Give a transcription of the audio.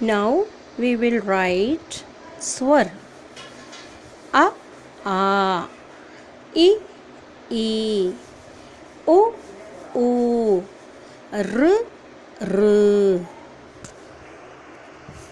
Now we will write swar. A, A, E, E, O, O, R, R.